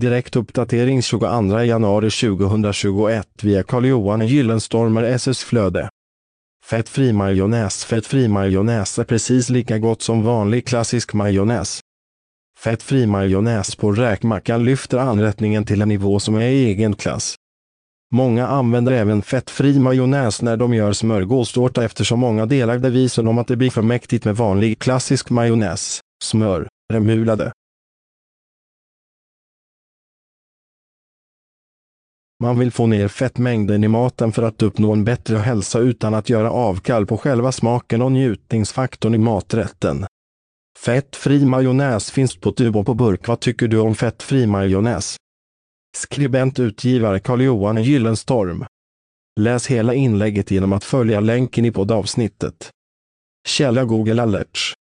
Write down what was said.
Direktuppdatering 22 januari 2021 via Carl-Johan Gyllenstormer SS Flöde. Fettfri majonnäs Fettfri majonnäs är precis lika gott som vanlig klassisk majonnäs. Fettfri majonnäs på räkmackan lyfter anrättningen till en nivå som är i egen klass. Många använder även fettfri majonnäs när de gör smörgåstårta eftersom många delar devisen om att det blir för mäktigt med vanlig klassisk majonnäs, smör, remulade. Man vill få ner fettmängden i maten för att uppnå en bättre hälsa utan att göra avkall på själva smaken och njutningsfaktorn i maträtten. Fettfri majonnäs finns på tub och på burk. Vad tycker du om fettfri majonnäs? Skribent utgivare Carl-Johan Gyllenstorm. Läs hela inlägget genom att följa länken i poddavsnittet. Källa Google Alerts